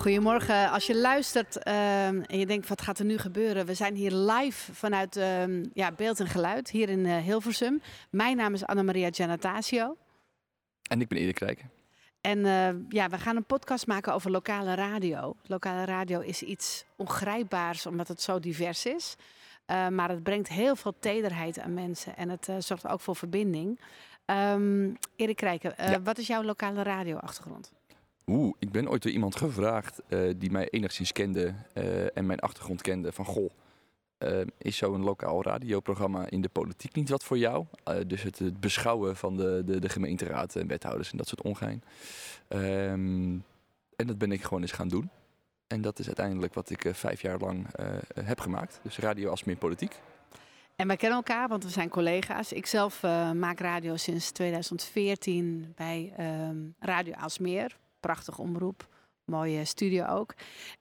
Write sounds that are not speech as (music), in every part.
Goedemorgen. Als je luistert ehm, en je denkt, wat gaat er nu gebeuren? We zijn hier live vanuit ehm, ja, Beeld en Geluid, hier in eh, Hilversum. Mijn naam is Annemaria Giannatasio. En ik ben Erik Rijken. En eh, ja, we gaan een podcast maken over lokale radio. Lokale radio is iets ongrijpbaars, omdat het zo divers is. Uh, maar het brengt heel veel tederheid aan mensen en het zorgt ook voor verbinding. Um, Erik Rijken, wat is jouw lokale radioachtergrond? Oeh, ik ben ooit door iemand gevraagd uh, die mij enigszins kende uh, en mijn achtergrond kende van goh, uh, is zo'n lokaal radioprogramma in de politiek niet wat voor jou? dus het, beschouwen van de, de, de gemeenteraad en wethouders en dat soort ongein. Um, en dat ben ik gewoon eens gaan doen. En dat is uiteindelijk wat ik vijf jaar lang heb gemaakt. Dus radio als meer politiek. En wij kennen elkaar, want we zijn collega's. Ik zelf maak radio sinds 2014 bij um, Radio Aalsmeer prachtig omroep. Mooie studio ook.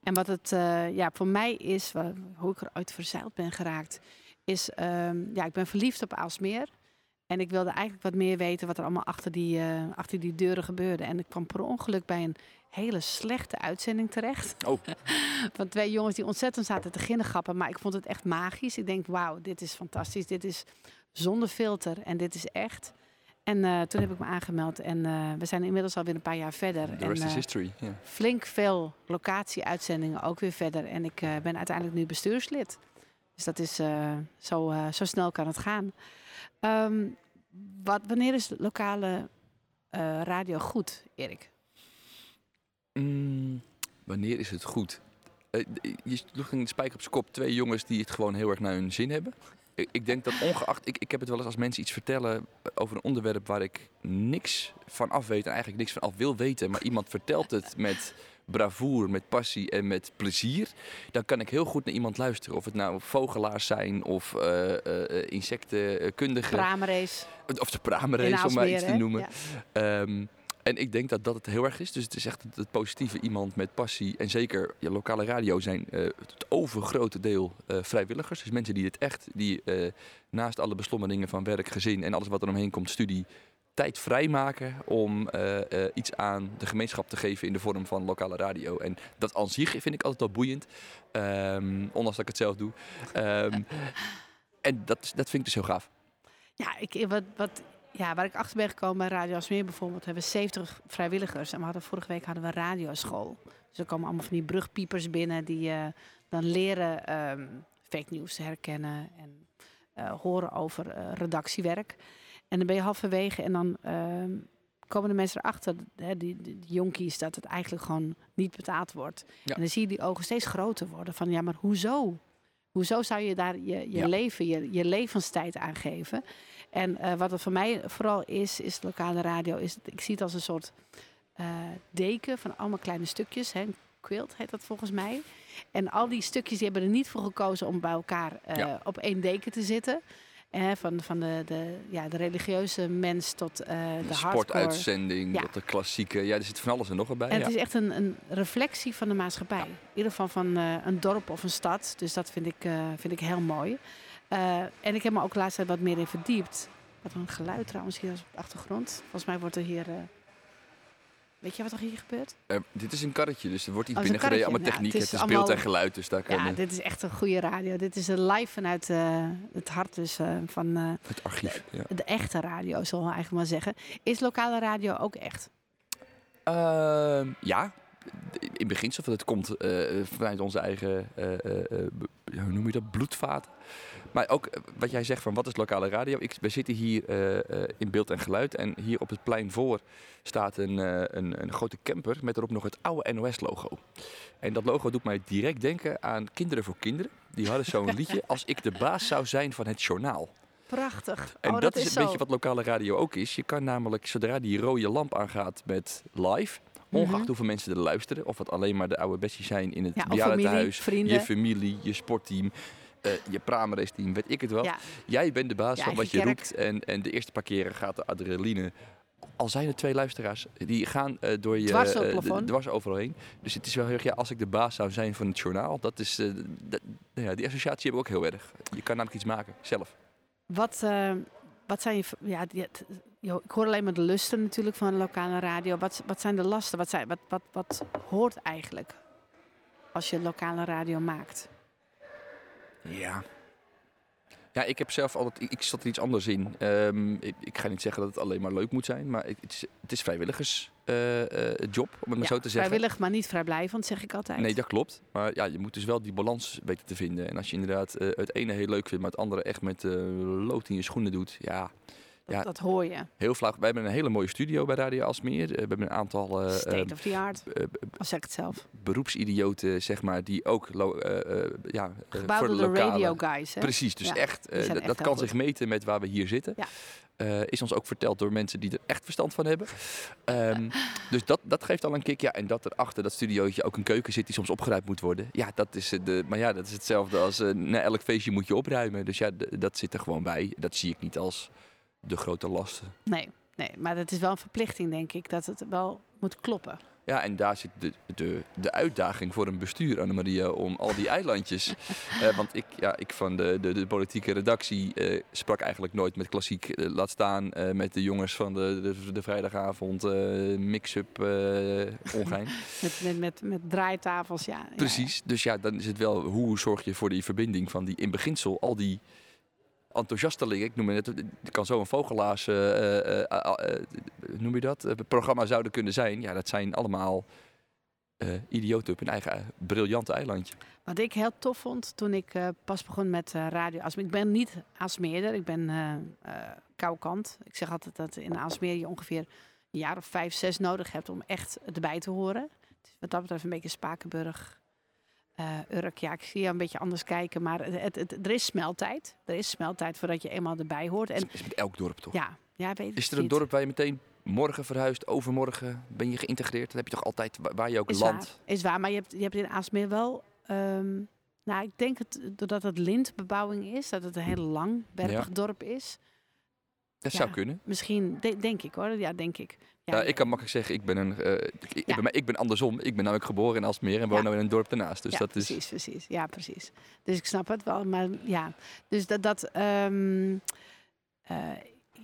En wat het uh, ja, voor mij is, hoe ik eruit verzeild ben geraakt, is, um, ja, ik ben verliefd op Aalsmeer. En ik wilde eigenlijk wat meer weten wat er allemaal achter die, uh, achter die deuren gebeurde. En ik kwam per ongeluk bij een hele slechte uitzending terecht. Oh. (laughs) Van twee jongens die ontzettend zaten te ginnegappen. Maar ik vond het echt magisch. Ik denk, wauw, dit is fantastisch. Dit is zonder filter en dit is echt. En uh, toen heb ik me aangemeld en uh, we zijn inmiddels alweer een paar jaar verder. The rest en, is history. Yeah. Flink veel locatie-uitzendingen ook weer verder. En ik ben uiteindelijk nu bestuurslid. Dus dat is zo, zo snel kan het gaan. Um, wat, wanneer is lokale radio goed, Erik? Mm, wanneer is het goed? je sloeg een spijker op zijn kop. Twee jongens die het gewoon heel erg naar hun zin hebben ik denk dat ongeacht, ik, ik heb het wel eens als mensen iets vertellen over een onderwerp waar ik niks van af weet en eigenlijk niks van af wil weten, maar iemand vertelt het met bravoer, met passie en met plezier, dan kan ik heel goed naar iemand luisteren. Of het nou vogelaars zijn of uh, uh, insectenkundigen. Pramerace. Of de pramerace, om maar iets te noemen. Ja. Um, en ik denk dat dat het heel erg is. Dus het is echt het, positieve iemand met passie. En zeker lokale radio zijn uh, het overgrote deel uh, vrijwilligers. Dus mensen die het echt, die uh, naast alle beslommeringen van werk, gezin en alles wat er omheen komt, studie, tijd vrijmaken om iets aan de gemeenschap te geven in de vorm van lokale radio. En dat aan zich vind ik altijd wel boeiend. Um, ondanks dat ik het zelf doe. Um, en dat, dat vind ik dus heel gaaf. Ja, ik, wat, wat ja, waar ik achter ben gekomen bij Radio Asmeer bijvoorbeeld, hebben we 70 vrijwilligers. En we hadden vorige week hadden we een radioschool. Dus er komen allemaal van die brugpiepers binnen die uh, dan leren um, fake news te herkennen en uh, horen over uh, redactiewerk. En dan ben je halverwege en dan ehm, komen de mensen erachter, hè, die, die, die, jonkies, dat het eigenlijk gewoon niet betaald wordt. Ja. En dan zie je die ogen steeds groter worden van ja, maar hoezo? Hoezo zou je daar je, je ja. leven, je, je levenstijd aan geven? En uh, wat het voor mij vooral is, is lokale radio. Is, ik zie het als een soort uh, deken van allemaal kleine stukjes. Hè. Quilt heet dat volgens mij. En al die stukjes die hebben er niet voor gekozen om bij elkaar uh, ja. op één deken te zitten. Eh, van van de, de, ja, de religieuze mens tot uh, de, de sportuitzending, ja. tot de klassieke. Ja, er zit van alles en nog wat bij. En ja. het is echt een, een reflectie van de maatschappij. Ja. In ieder geval van uh, een dorp of een stad. Dus dat vind ik, uh, vind ik heel mooi. Uh, en ik heb me ook laatst tijd wat meer in verdiept. Wat een geluid trouwens hier op de achtergrond. Volgens mij wordt er hier... Weet je wat er hier gebeurt? Uh, dit is een karretje, dus er wordt iets oh, binnengereden. Allemaal techniek, ja, het is, het is beeld en geluid. Dus daar ja, kan, dit is echt een goede radio. Dit is live vanuit het hart dus, van... het archief, de, ja. de, echte radio, zullen we eigenlijk maar zeggen. Is lokale radio ook echt? Ehm, ja, in beginsel, van het komt vanuit onze eigen, hoe noem je dat, bloedvaten. Maar ook wat jij zegt van wat is lokale radio. Ik, we zitten hier in beeld en geluid. En hier op het plein voor staat een, een, een, grote camper met erop nog het oude NOS-logo. En dat logo doet mij direct denken aan Kinderen voor Kinderen. Die hadden zo'n (laughs) liedje als ik de baas zou zijn van het journaal. Prachtig. En oh, dat, is een zo. beetje wat lokale radio ook is. Je kan namelijk, zodra die rode lamp aangaat met live Ongeacht mhm. hoeveel mensen er luisteren. Of het alleen maar de oude Bessie zijn in het ja, bejaardentehuis. Je familie, je sportteam. Uh, je praamrace team, weet ik het wel. Jij bent de baas van wat je roept. En, en de eerste paar keren gaat de adrenaline al zijn er twee luisteraars, die gaan uh, door je dwars, uh, dwars overal heen. Dus het is wel heel erg, ja, als ik de baas zou zijn van het journaal, dat is, uh, ja, die associatie hebben we ook heel erg. Je kan namelijk iets maken, zelf. Wat, wat zijn je, ja, ik hoor alleen maar de lusten natuurlijk van de lokale radio. Wat, wat zijn de lasten? Wat, zijn, wat, wat, wat hoort eigenlijk als je lokale radio maakt? Ja, ja, ik heb zelf altijd, ik zat er iets anders in. Um, ik, ik, ga niet zeggen dat het alleen maar leuk moet zijn, maar het is, het is vrijwilligers uh, uh, job, om het maar zo te zeggen. Vrijwillig, maar niet vrijblijvend, zeg ik altijd. Nee, dat klopt. Maar ja, je moet dus wel die balans weten te vinden. En als je inderdaad uh, het ene heel leuk vindt, maar het andere echt met lood in je schoenen doet, ja, ja, dat hoor je. Heel vlak. Wij hebben een hele mooie studio bij Radio Alsmeer. We hebben een aantal... Uh, State of the art, uh, als zeg ik het zelf. Beroepsidioten, zeg maar, die ook... Uh, ja, Gebouwd de, lokale... radio guys, hè? Precies, dus echt, echt, dat kan zich meten met waar we hier zitten. Ja. is ons ook verteld door mensen die er echt verstand van hebben. Um, (laughs) dus dat, dat geeft al een kick. Ja, en dat er achter dat studiootje ook een keuken zit die soms opgeruimd moet worden. Ja, dat is, de, maar ja, dat is hetzelfde als na elk feestje moet je opruimen. Dus ja, dat zit er gewoon bij. Dat zie ik niet als de grote lasten. Nee, nee, maar het is wel een verplichting, denk ik, dat het wel moet kloppen. Ja, en daar zit de, de, de uitdaging voor een bestuur, Annemaria, om al die eilandjes. uh, (laughs) want ik, ja, ik van de, de, de politieke redactie uh, sprak eigenlijk nooit met klassiek. Uh, laat staan met de jongens van de, de, de vrijdagavond mix-up ongein. (laughs) met, met, met, met draaitafels, ja. Precies, ja. dus ja, dan is het wel hoe zorg je voor die verbinding van die in beginsel al die enthousiastelingen, ik noem het, het kan zo een vogelaars, uh, noem je dat, programma zouden kunnen zijn. Ja, dat zijn allemaal idioten op hun eigen briljante eilandje. Wat ik heel tof vond toen ik pas begon met radio Asmeer. Ik ben niet Asmeerder, ik ben koukant. Ik zeg altijd dat in Asmeer je ongeveer een jaar of vijf, zes nodig hebt om echt erbij te horen. Wat dat betreft een beetje Spakenburg uh, Urk, ja, ik zie je een beetje anders kijken, maar het, het, er is smeltijd. Er is smeltijd voordat je eenmaal erbij hoort. En, is met elk dorp toch? Ja, ja weet Is er een dorp waar je meteen morgen verhuist, overmorgen ben je geïntegreerd? Dat heb je toch altijd waar je ook is land? Waar, is waar, maar je hebt, je hebt in Aalsmeer wel... Um, nou, ik denk het, doordat het lintbebouwing is, dat het een heel lang bergig dorp is. Dat zou kunnen. Misschien, denk ik hoor. Ja, denk ik. Ja, ik kan makkelijk zeggen, ik ben, een, uh, ik, ja. ben, ik ben andersom. Ik ben namelijk geboren in Alsmeer en woon nu in een dorp ernaast. Dus dat precies, is... precies. Ja, precies. Dus ik snap het wel. Maar ja, dus dat... dat um, uh,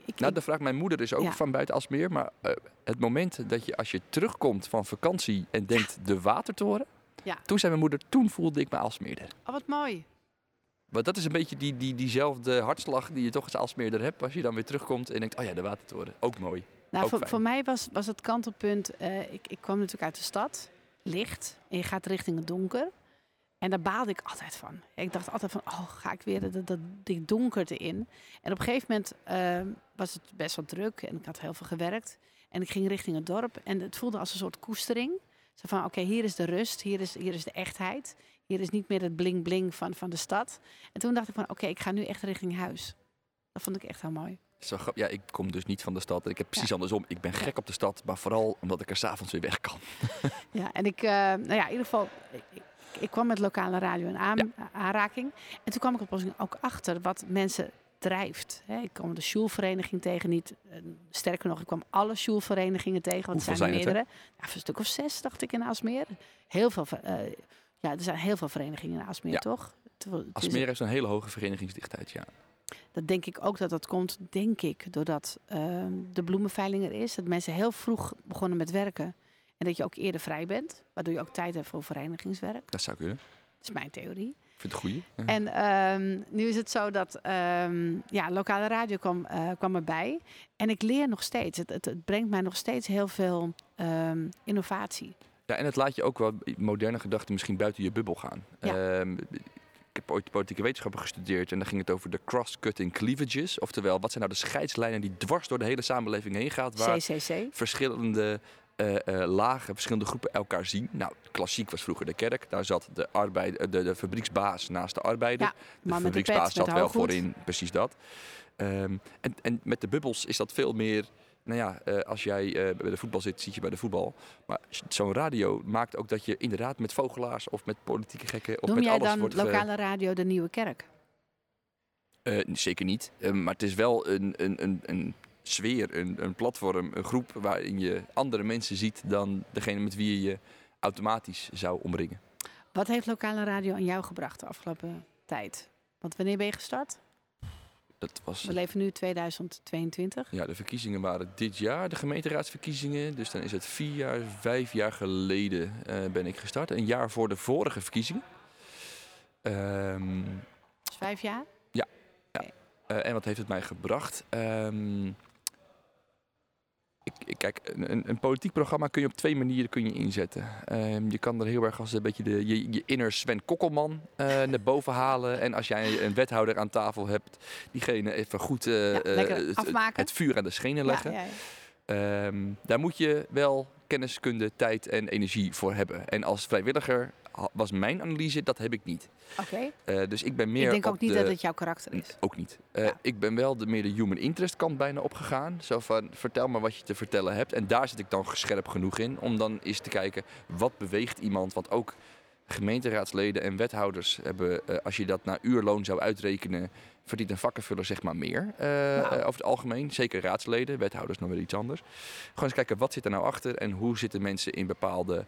ik, nou, de vraag, mijn moeder is ook van buiten Alsmeer. Maar uh, het moment dat je, als je terugkomt van vakantie en denkt de watertoren. Ja. Toen zei mijn moeder, toen voelde ik me Alsmeerder. Oh, wat mooi. Maar dat is een beetje die, die, diezelfde hartslag die je toch als Alsmeerder hebt. Als je dan weer terugkomt en denkt, oh ja, de watertoren. Ook mooi. Nou, voor, voor, mij was, was het kantelpunt. Uh, ik, ik kwam natuurlijk uit de stad, licht, en je gaat richting het donker. En daar baalde ik altijd van. Ik dacht altijd van, oh, ga ik weer dat, dat, die donkerte in. En op een gegeven moment uh, was het best wel druk en ik had heel veel gewerkt. En ik ging richting het dorp en het voelde als een soort koestering. Zo van, oké, hier is de rust, hier is, hier is de echtheid. Hier is niet meer het bling-bling van, van de stad. En toen dacht ik van, oké, ik ga nu echt richting huis. Dat vond ik echt heel mooi. Zo, ja, ik kom dus niet van de stad. Ik heb precies andersom. Ik ben gek op de stad, maar vooral omdat ik er s'avonds weer weg kan. (laughs) ja, en ik, uh, nou ja, in ieder geval, ik, ik kwam met lokale radio in aan, aanraking. En toen kwam ik er ook achter wat mensen drijft. Ik kwam de Sjoelvereniging tegen, niet uh, sterker nog, ik kwam alle Sjoelverenigingen tegen, want er zijn er meerdere. Ja, een stuk of zes, dacht ik, in Aalsmeer. Heel veel, uh, ja, er zijn heel veel verenigingen in Aalsmeer, toch? Aalsmeer heeft een hele hoge verenigingsdichtheid, ja. Dat denk ik ook dat dat komt, denk ik, doordat uh, de bloemenveiling er is. Dat mensen heel vroeg begonnen met werken. En dat je ook eerder vrij bent. Waardoor je ook tijd hebt voor verenigingswerk. Dat zou kunnen. Dat is mijn theorie. Ik vind het goeie. En um, nu is het zo dat um, ja, lokale radio kwam, uh, kwam erbij. En ik leer nog steeds. Het, het, het brengt mij nog steeds heel veel um, innovatie. Ja, en het laat je ook wel moderne gedachten misschien buiten je bubbel gaan. Ja ik heb ooit politieke wetenschappen gestudeerd en dan ging het over de cross-cutting cleavages. Oftewel, wat zijn nou de scheidslijnen die dwars door de hele samenleving heen gaat, waar CCC. verschillende uh, uh, lagen, verschillende groepen elkaar zien. Nou, klassiek was vroeger de kerk. Daar zat de, arbeid, de, de fabrieksbaas naast de arbeider. Ja, de fabrieksbaas zat wel voorin, precies dat. Um, en, en met de bubbels is dat veel meer nou ja, als jij bij de voetbal zit, zit je bij de voetbal. Maar zo'n radio maakt ook dat je inderdaad met vogelaars of met politieke gekken of Noem met jij alles dan wordt... lokale radio de Nieuwe Kerk? zeker niet. maar het is wel een, een, een, een sfeer, een, een platform, een groep waarin je andere mensen ziet dan degene met wie je je automatisch zou omringen. Wat heeft lokale radio aan jou gebracht de afgelopen tijd? Want wanneer ben je gestart? Dat was, We leven nu 2022. Ja, de verkiezingen waren dit jaar, de gemeenteraadsverkiezingen. Dus dan is het vier jaar, vijf jaar geleden uh, ben ik gestart. Een jaar voor de vorige verkiezingen. Um, dus vijf jaar? Ja. ja. Uh, en wat heeft het mij gebracht? Um, ik, kijk, een, een, politiek programma kun je op twee manieren kun je inzetten. Um, je kan er heel erg als een beetje de, je, je inner Sven Kokkelman uh, (laughs) naar boven halen. En als jij een wethouder aan tafel hebt, diegene even goed uh, ja, het, het, vuur aan de schenen leggen. Ja, ja, um, daar moet je wel kenniskunde, tijd en energie voor hebben. En als vrijwilliger was mijn analyse, dat heb ik niet. Oké. Okay. Uh, dus ik ben meer. Ik denk ook niet dat het jouw karakter is. Ook niet. Uh, ja. Ik ben wel de meer de human interest kant bijna opgegaan. Zo van vertel me wat je te vertellen hebt. En daar zit ik dan scherp genoeg in om dan eens te kijken wat beweegt iemand. Want ook gemeenteraadsleden en wethouders hebben, uh, als je dat naar uurloon zou uitrekenen, verdient een vakkenvuller zeg maar meer nou. over het algemeen. Zeker raadsleden, wethouders nog weer iets anders. Gewoon eens kijken wat zit er nou achter en hoe zitten mensen in bepaalde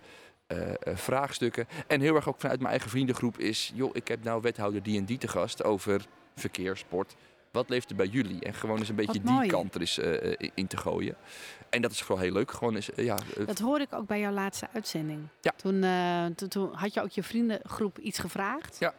vraagstukken. En heel erg ook vanuit mijn eigen vriendengroep is... joh, ik heb nou wethouder die en die te gast over verkeer, sport. Wat leeft er bij jullie? En gewoon eens een beetje die kant er eens uh, in te gooien. En dat is vooral heel leuk. Gewoon eens, ja, dat hoor ik ook bij jouw laatste uitzending. Ja. Toen, toen, toen, had je ook je vriendengroep iets gevraagd. Ja.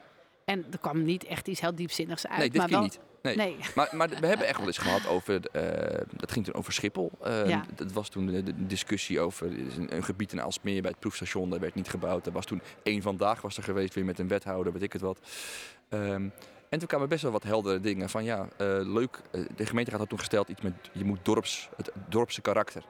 En er kwam niet echt iets heel diepzinnigs uit. Nee, dit maar niet. Nee. nee. Maar, maar we hebben echt wel eens gehad over, uh, dat ging toen over Schiphol. Uh, ja. Dat was toen de, discussie over een, een, gebied in Alsmeer bij het proefstation. Dat werd niet gebouwd. Er was toen één vandaag was er geweest weer met een wethouder, weet ik het wat. Um, en toen kwamen best wel wat heldere dingen van ja, uh, leuk. de gemeenteraad had toen gesteld iets met je moet dorps, het dorpse karakter.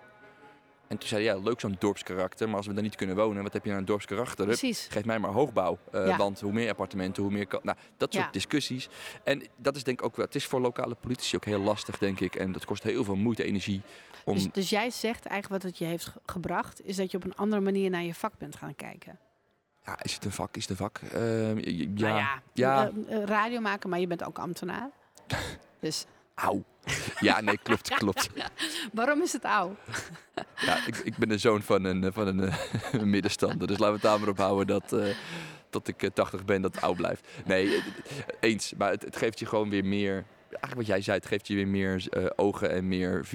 En toen zei hij, ja, leuk zo'n dorpskarakter, maar als we daar niet kunnen wonen, wat heb je nou een dorpskarakter? Precies. Geef mij maar hoogbouw, uh, ja. want hoe meer appartementen, hoe meer... Nou, dat soort ja. discussies. En dat is denk ik ook wel, het is voor lokale politici ook heel lastig, denk ik. En dat kost heel veel moeite, energie. Om... Dus, dus jij zegt eigenlijk wat het je heeft gebracht, is dat je op een andere manier naar je vak bent gaan kijken. Ja, is het een vak? Is het een vak? Uh, ja, nou ja, ja. Uh, radio maken, maar je bent ook ambtenaar. (laughs) dus... Auw. Ja, nee, klopt, klopt. (laughs) Waarom is het oud? Ja, ik, ik ben de zoon van een, van een, (laughs) een middenstander. Dus laten we het daar maar op houden dat, uh, dat ik 80 ben, dat oud blijft. Nee, eens. Maar het, geeft je gewoon weer meer... Eigenlijk wat jij zei, het geeft je weer meer ogen en meer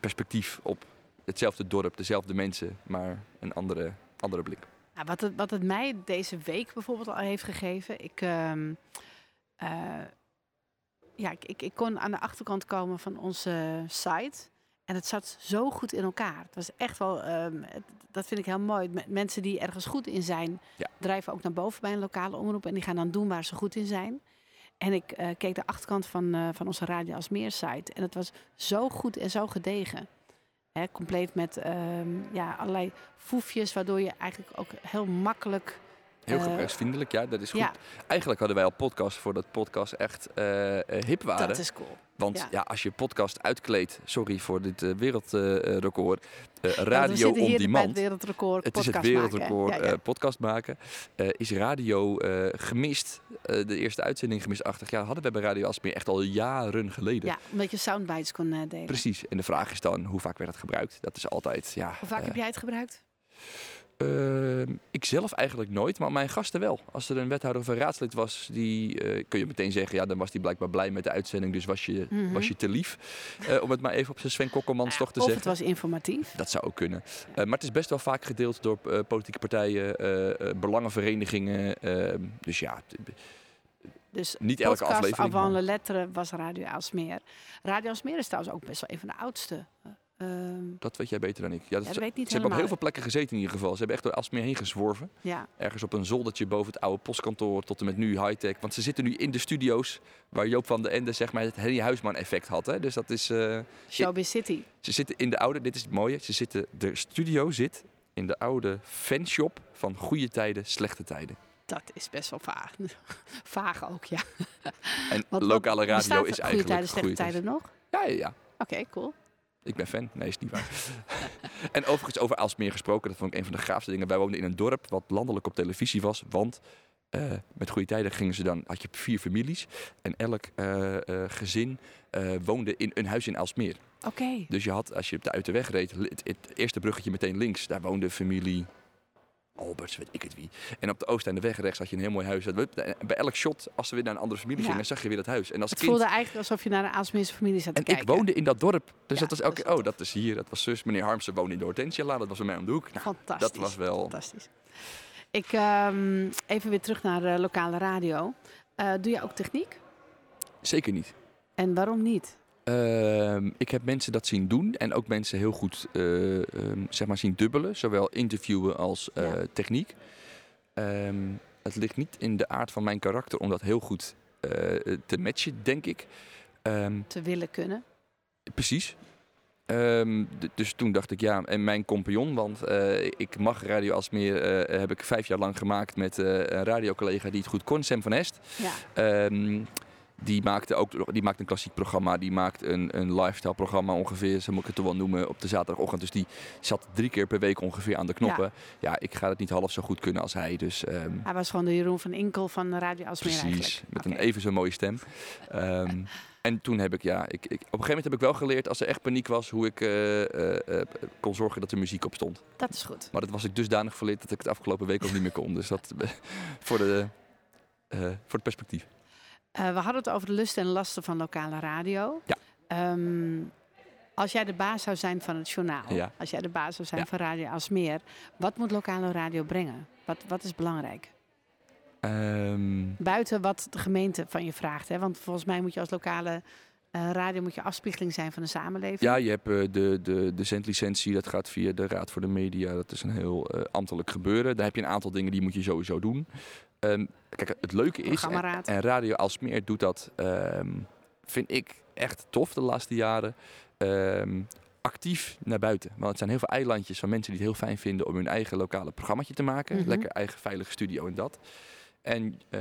perspectief op hetzelfde dorp, dezelfde mensen, maar een andere, andere blik. Nou, wat, het, wat het mij deze week bijvoorbeeld al heeft gegeven... Ik, uh, ja, ik, ik, kon aan de achterkant komen van onze site. En het zat zo goed in elkaar. Het was echt wel, um, het, dat vind ik heel mooi. Mensen die ergens goed in zijn, ja. drijven ook naar boven bij een lokale omroep. En die gaan dan doen waar ze goed in zijn. En ik uh, keek de achterkant van, uh, van onze Radio Alsmeer site. En het was zo goed en zo gedegen. Hè, compleet met um, ja, allerlei foefjes, waardoor je eigenlijk ook heel makkelijk Heel uh, gebruiksvriendelijk, ja, dat is goed. Ja. Eigenlijk hadden wij al podcast voordat podcast echt uh, hip waren. Dat is cool. Want ja. ja als je podcast uitkleedt, sorry voor dit uh, wereldrecord, radio ja, on demand. Het, wereldrecord het is het wereldrecord maken. podcast maken. is radio gemist, de eerste uitzending gemist 80 jaar, hadden we bij Radio Asmeer echt al jaren geleden. Ja, omdat je soundbites kon delen. Precies, en de vraag is dan, hoe vaak werd het gebruikt? Dat is altijd, ja... Hoe vaak heb jij het gebruikt? Uh, ik zelf eigenlijk nooit, maar mijn gasten wel. Als er een wethouder of een raadslid was, die uh, kun je meteen zeggen, ja, dan was die blijkbaar blij met de uitzending, dus was je, mm -hmm. was je te lief. Uh, om het maar even op zijn Sven Kokkelmans toch te of zeggen. het was informatief. Dat zou ook kunnen. maar het is best wel vaak gedeeld door politieke partijen, belangenverenigingen. Ehm, dus ja. Dus niet elke aflevering. Avant le lettre was Radio Alsmeer. Radio Alsmeer is trouwens ook best wel een van de oudste Um, dat weet jij beter dan ik. Ja, dat ja, ze, weet niet ze hebben op heel veel plekken gezeten in ieder geval. Ze hebben echt door Alsmeer heen gezworven. Ja. Ergens op een zoldertje boven het oude postkantoor tot en met nu high-tech. Want ze zitten nu in de studio's waar Joop van den Ende zeg maar, het Henny Huisman effect had. Hè. Dus dat is... Uh, Showbiz City. Ze zitten in de oude, dit is het mooie, ze zitten, de studio zit in de oude fanshop van goede tijden, slechte tijden. Dat is best wel vaag. (laughs) vaag ook, ja. En lokale radio is eigenlijk... Goede tijden, slechte tijden nog? Ja, ja, ja. Oké, okay, cool. Ik ben fan. Nee, is niet waar. (laughs) en overigens over Aalsmeer gesproken, dat vond ik een van de gaafste dingen. Wij woonden in een dorp wat landelijk op televisie was, want uh, met goede tijden gingen ze dan, had je vier families en elk uh, uh, gezin woonde in een huis in Aalsmeer. Oké. Dus je had, als je op de Uiterweg reed, het, het, eerste bruggetje meteen links, daar woonde familie Alberts, weet ik het wie. En op de Oost en de weg rechts had je een heel mooi huis. Bij elk shot, als ze weer naar een andere familie gingen, zag je weer dat huis. En als het kind... voelde eigenlijk alsof je naar een Aalsmeerse familie zat te en kijken. ik woonde in dat dorp. Dus dat was elke keer, oh, dat is hier, dat was zus. Meneer Harmsen woonde in de Hortensia, dat was bij mij om de hoek. Nou, Fantastisch. Dat was wel... Fantastisch. Ik, um, even weer terug naar uh, lokale radio. Uh, doe je ook techniek? Zeker niet. En waarom niet? Uh, ik heb mensen dat zien doen en ook mensen heel goed uh, um, zeg maar zien dubbelen, zowel interviewen als uh, ja. techniek. Um, het ligt niet in de aard van mijn karakter om dat heel goed uh, te matchen, denk ik. Um, te willen kunnen. Precies. dus toen dacht ik, ja, en mijn compagnon, want ik mag Radio Alsmeer, heb ik vijf jaar lang gemaakt met een radiocollega die het goed kon, Sam van Est. Ja. Die maakte ook die maakt een klassiek programma. Die maakt een, een lifestyle programma ongeveer, zo moet ik het toch wel noemen, op de zaterdagochtend. Dus die zat drie keer per week ongeveer aan de knoppen. Ja, ja ik ga het niet half zo goed kunnen als hij. Dus, um, hij was gewoon de Jeroen van Inkel van Radio Alsmeer Precies, eigenlijk. met okay. een even zo mooie stem. Um, en toen heb ik, ja, ik, ik, op een gegeven moment heb ik wel geleerd als er echt paniek was, hoe ik uh, uh, uh, kon zorgen dat er muziek op stond. Dat is goed. Maar dat was ik dusdanig verleerd dat ik het afgelopen week ook niet meer kon. Dus dat (laughs) voor, de, voor het perspectief. Uh, we hadden het over de lusten en lasten van lokale radio. Ja. Um, als jij de baas zou zijn van het journaal, ja. als jij de baas zou zijn ja. van Radio Alsmeer, wat moet lokale radio brengen? Wat, wat is belangrijk? Um... Buiten wat de gemeente van je vraagt. Hè? Want volgens mij moet je als lokale uh, radio moet je afspiegeling zijn van de samenleving. Ja, je hebt uh, de, de, de zendlicentie, dat gaat via de Raad voor de Media. Dat is een heel uh, ambtelijk gebeuren. Daar heb je een aantal dingen die moet je sowieso doen. Um, kijk, het leuke is, en, en Radio Alsmeer doet dat, um, vind ik echt tof de laatste jaren, um, actief naar buiten. Want het zijn heel veel eilandjes van mensen die het heel fijn vinden om hun eigen lokale programmaatje te maken. Mhm. Lekker eigen veilige studio en dat. En uh,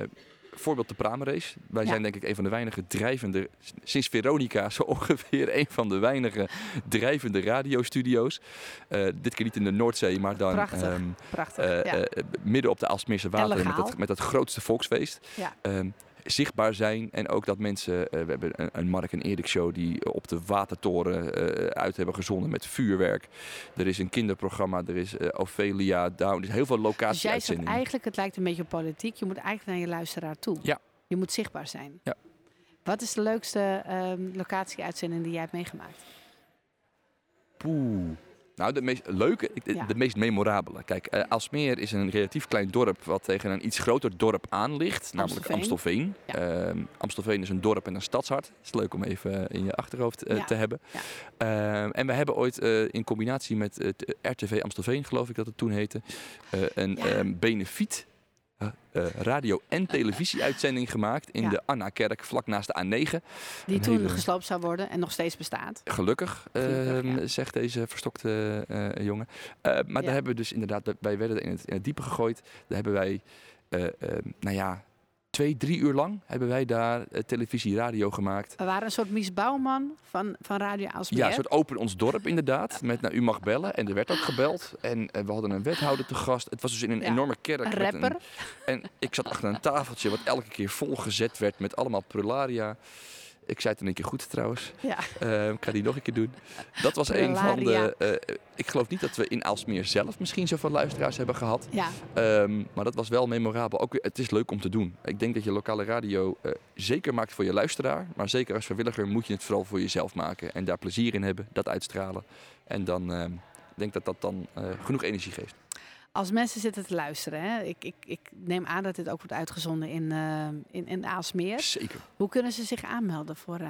voorbeeld de Pramerrace. Wij Ja. zijn denk ik een van de weinige drijvende, sinds Veronica zo (laughs) ongeveer een van de weinige drijvende radiostudio's. Uh, dit keer niet in de Noordzee, maar dan Prachtig. ehm, Prachtig. eh, ja. eh, midden op de Aalsmeerse wateren met dat, met dat grootste volksfeest. Ja. Ehm, zichtbaar zijn en ook dat mensen, eh, we hebben een, een Mark en Erik show die op de watertoren eh, uit hebben gezonden met vuurwerk. Er is een kinderprogramma, er is eh, Ophelia Down, er is heel veel Dus jij zegt eigenlijk, het lijkt een beetje op politiek. Je moet eigenlijk naar je luisteraar toe. Ja. Je moet zichtbaar zijn. Ja. Wat is de leukste ehm, locatie-uitzending die jij hebt meegemaakt? Poeh. Nou, de meest leuke, de, Ja. de meest memorabele. Kijk, eh Aalsmeer is een relatief klein dorp wat tegen een iets groter dorp aan ligt, namelijk Amstelveen. Amstelveen. Ehm, Amstelveen is een dorp en een stadshart. Het is leuk om even in je achterhoofd eh, Ja. te hebben. Ehm, en we hebben ooit eh, in combinatie met het RTV Amstelveen, geloof ik dat het toen heette, eh, een ehm, benefiet eh, eh, radio- en televisieuitzending gemaakt in Ja. de Anna-kerk vlak naast de A9. Die Een toen hele- gesloopt zou worden en nog steeds bestaat. Gelukkig, Gelukkig, ja. zegt deze verstokte eh, jongen. Eh, maar Ja. daar hebben we dus inderdaad, wij werden in het, in het diepe gegooid. Daar hebben wij, eh, eh, nou ja, twee, drie uur lang hebben wij daar eh, televisie, radio gemaakt. We waren een soort Mies Bouwman van, van Radio Aalsmeer. Ja, een soort open ons dorp inderdaad. Met nou, u mag bellen. En er werd ook gebeld. En eh, we hadden een wethouder te gast. Het was dus in een Ja. enorme kerk. Een rapper. en ik zat achter een tafeltje wat elke keer volgezet werd met allemaal prularia. Ik zei het in een keer goed trouwens. Ja. Eh, ik ga die nog een keer doen. Dat was een van de. eh, ik geloof niet dat we in Aalsmeer zelf misschien zoveel luisteraars hebben gehad. ja. Ehm, maar dat was wel memorabel. Ook, het is leuk om te doen. Ik denk dat je lokale radio eh, zeker maakt voor je luisteraar. Maar zeker als vrijwilliger moet je het vooral voor jezelf maken. En daar plezier in hebben, dat uitstralen. En dan ehm, ik denk dat dat dan eh, genoeg energie geeft. Als mensen zitten te luisteren, hè, ik, ik, ik neem aan dat dit ook wordt uitgezonden in, eh, in, in Aalsmeer. Zeker. Hoe kunnen ze zich aanmelden voor eh,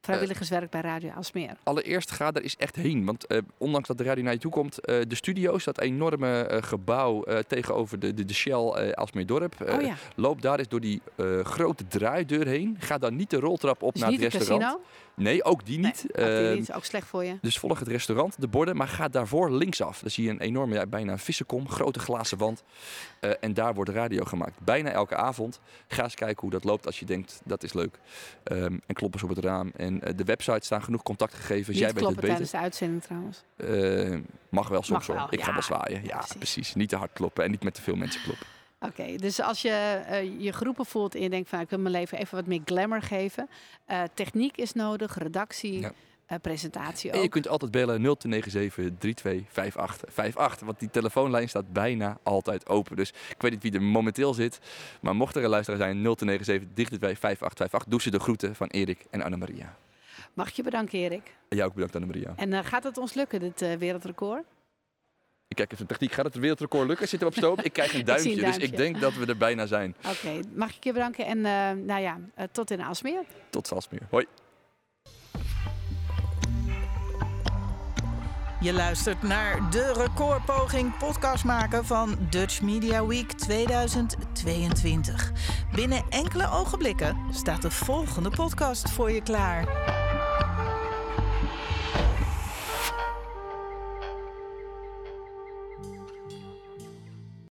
vrijwilligerswerk bij Radio Aalsmeer? Allereerst ga er eens echt heen. Want eh, ondanks dat de radio naar je toe komt, de studio's, dat enorme gebouw tegenover de, de, de Shell Aalsmeerdorp. oh ja, Loop daar eens door die grote draaideur heen. Ga dan niet de roltrap op dus naar het restaurant. casino? Nee, ook die niet. Nee, ook, die niet. ook slecht voor je. Dus volg het restaurant, de borden, maar ga daarvoor linksaf. Dan zie je een enorme, ja, bijna vissenkom, grote glazen wand. Uh, en daar wordt radio gemaakt. Bijna elke avond. Ga eens kijken hoe dat loopt als je denkt dat is leuk. Um, en kloppers op het raam. En uh, de website staan genoeg contactgegevens. Niet Jij weet het beter. tijdens de uitzending trouwens. Uh, mag wel soms wel. Ik ga wel zwaaien. Ja, precies. precies. Niet te hard kloppen en niet met te veel mensen kloppen. Oké, dus als je uh, je groepen voelt en je denkt van ik wil mijn leven even wat meer glamour geven. Uh, techniek is nodig, redactie, ja. uh, presentatie ook. En je kunt altijd bellen 0297 325858. Want die telefoonlijn staat bijna altijd open. Dus ik weet niet wie er momenteel zit. Maar mocht er een luisteraar zijn 0297 322 Doe ze de groeten van Erik en Annemaria. Mag je bedanken Erik. En jou ook bedankt Annemaria. En gaat het ons lukken dit wereldrecord? Ik kijk even de techniek. Gaat het wereldrecord lukken? Zitten we op stoom? Ik krijg een (laughs) duimpje, dus ik denk dat we er bijna zijn. Oké, mag ik je bedanken en uh, nou ja, uh, tot in Aalsmeer. Tot Aalsmeer. Hoi. Je luistert naar de recordpoging podcast maken van Dutch Media Week 2022. Binnen enkele ogenblikken staat de volgende podcast voor je klaar.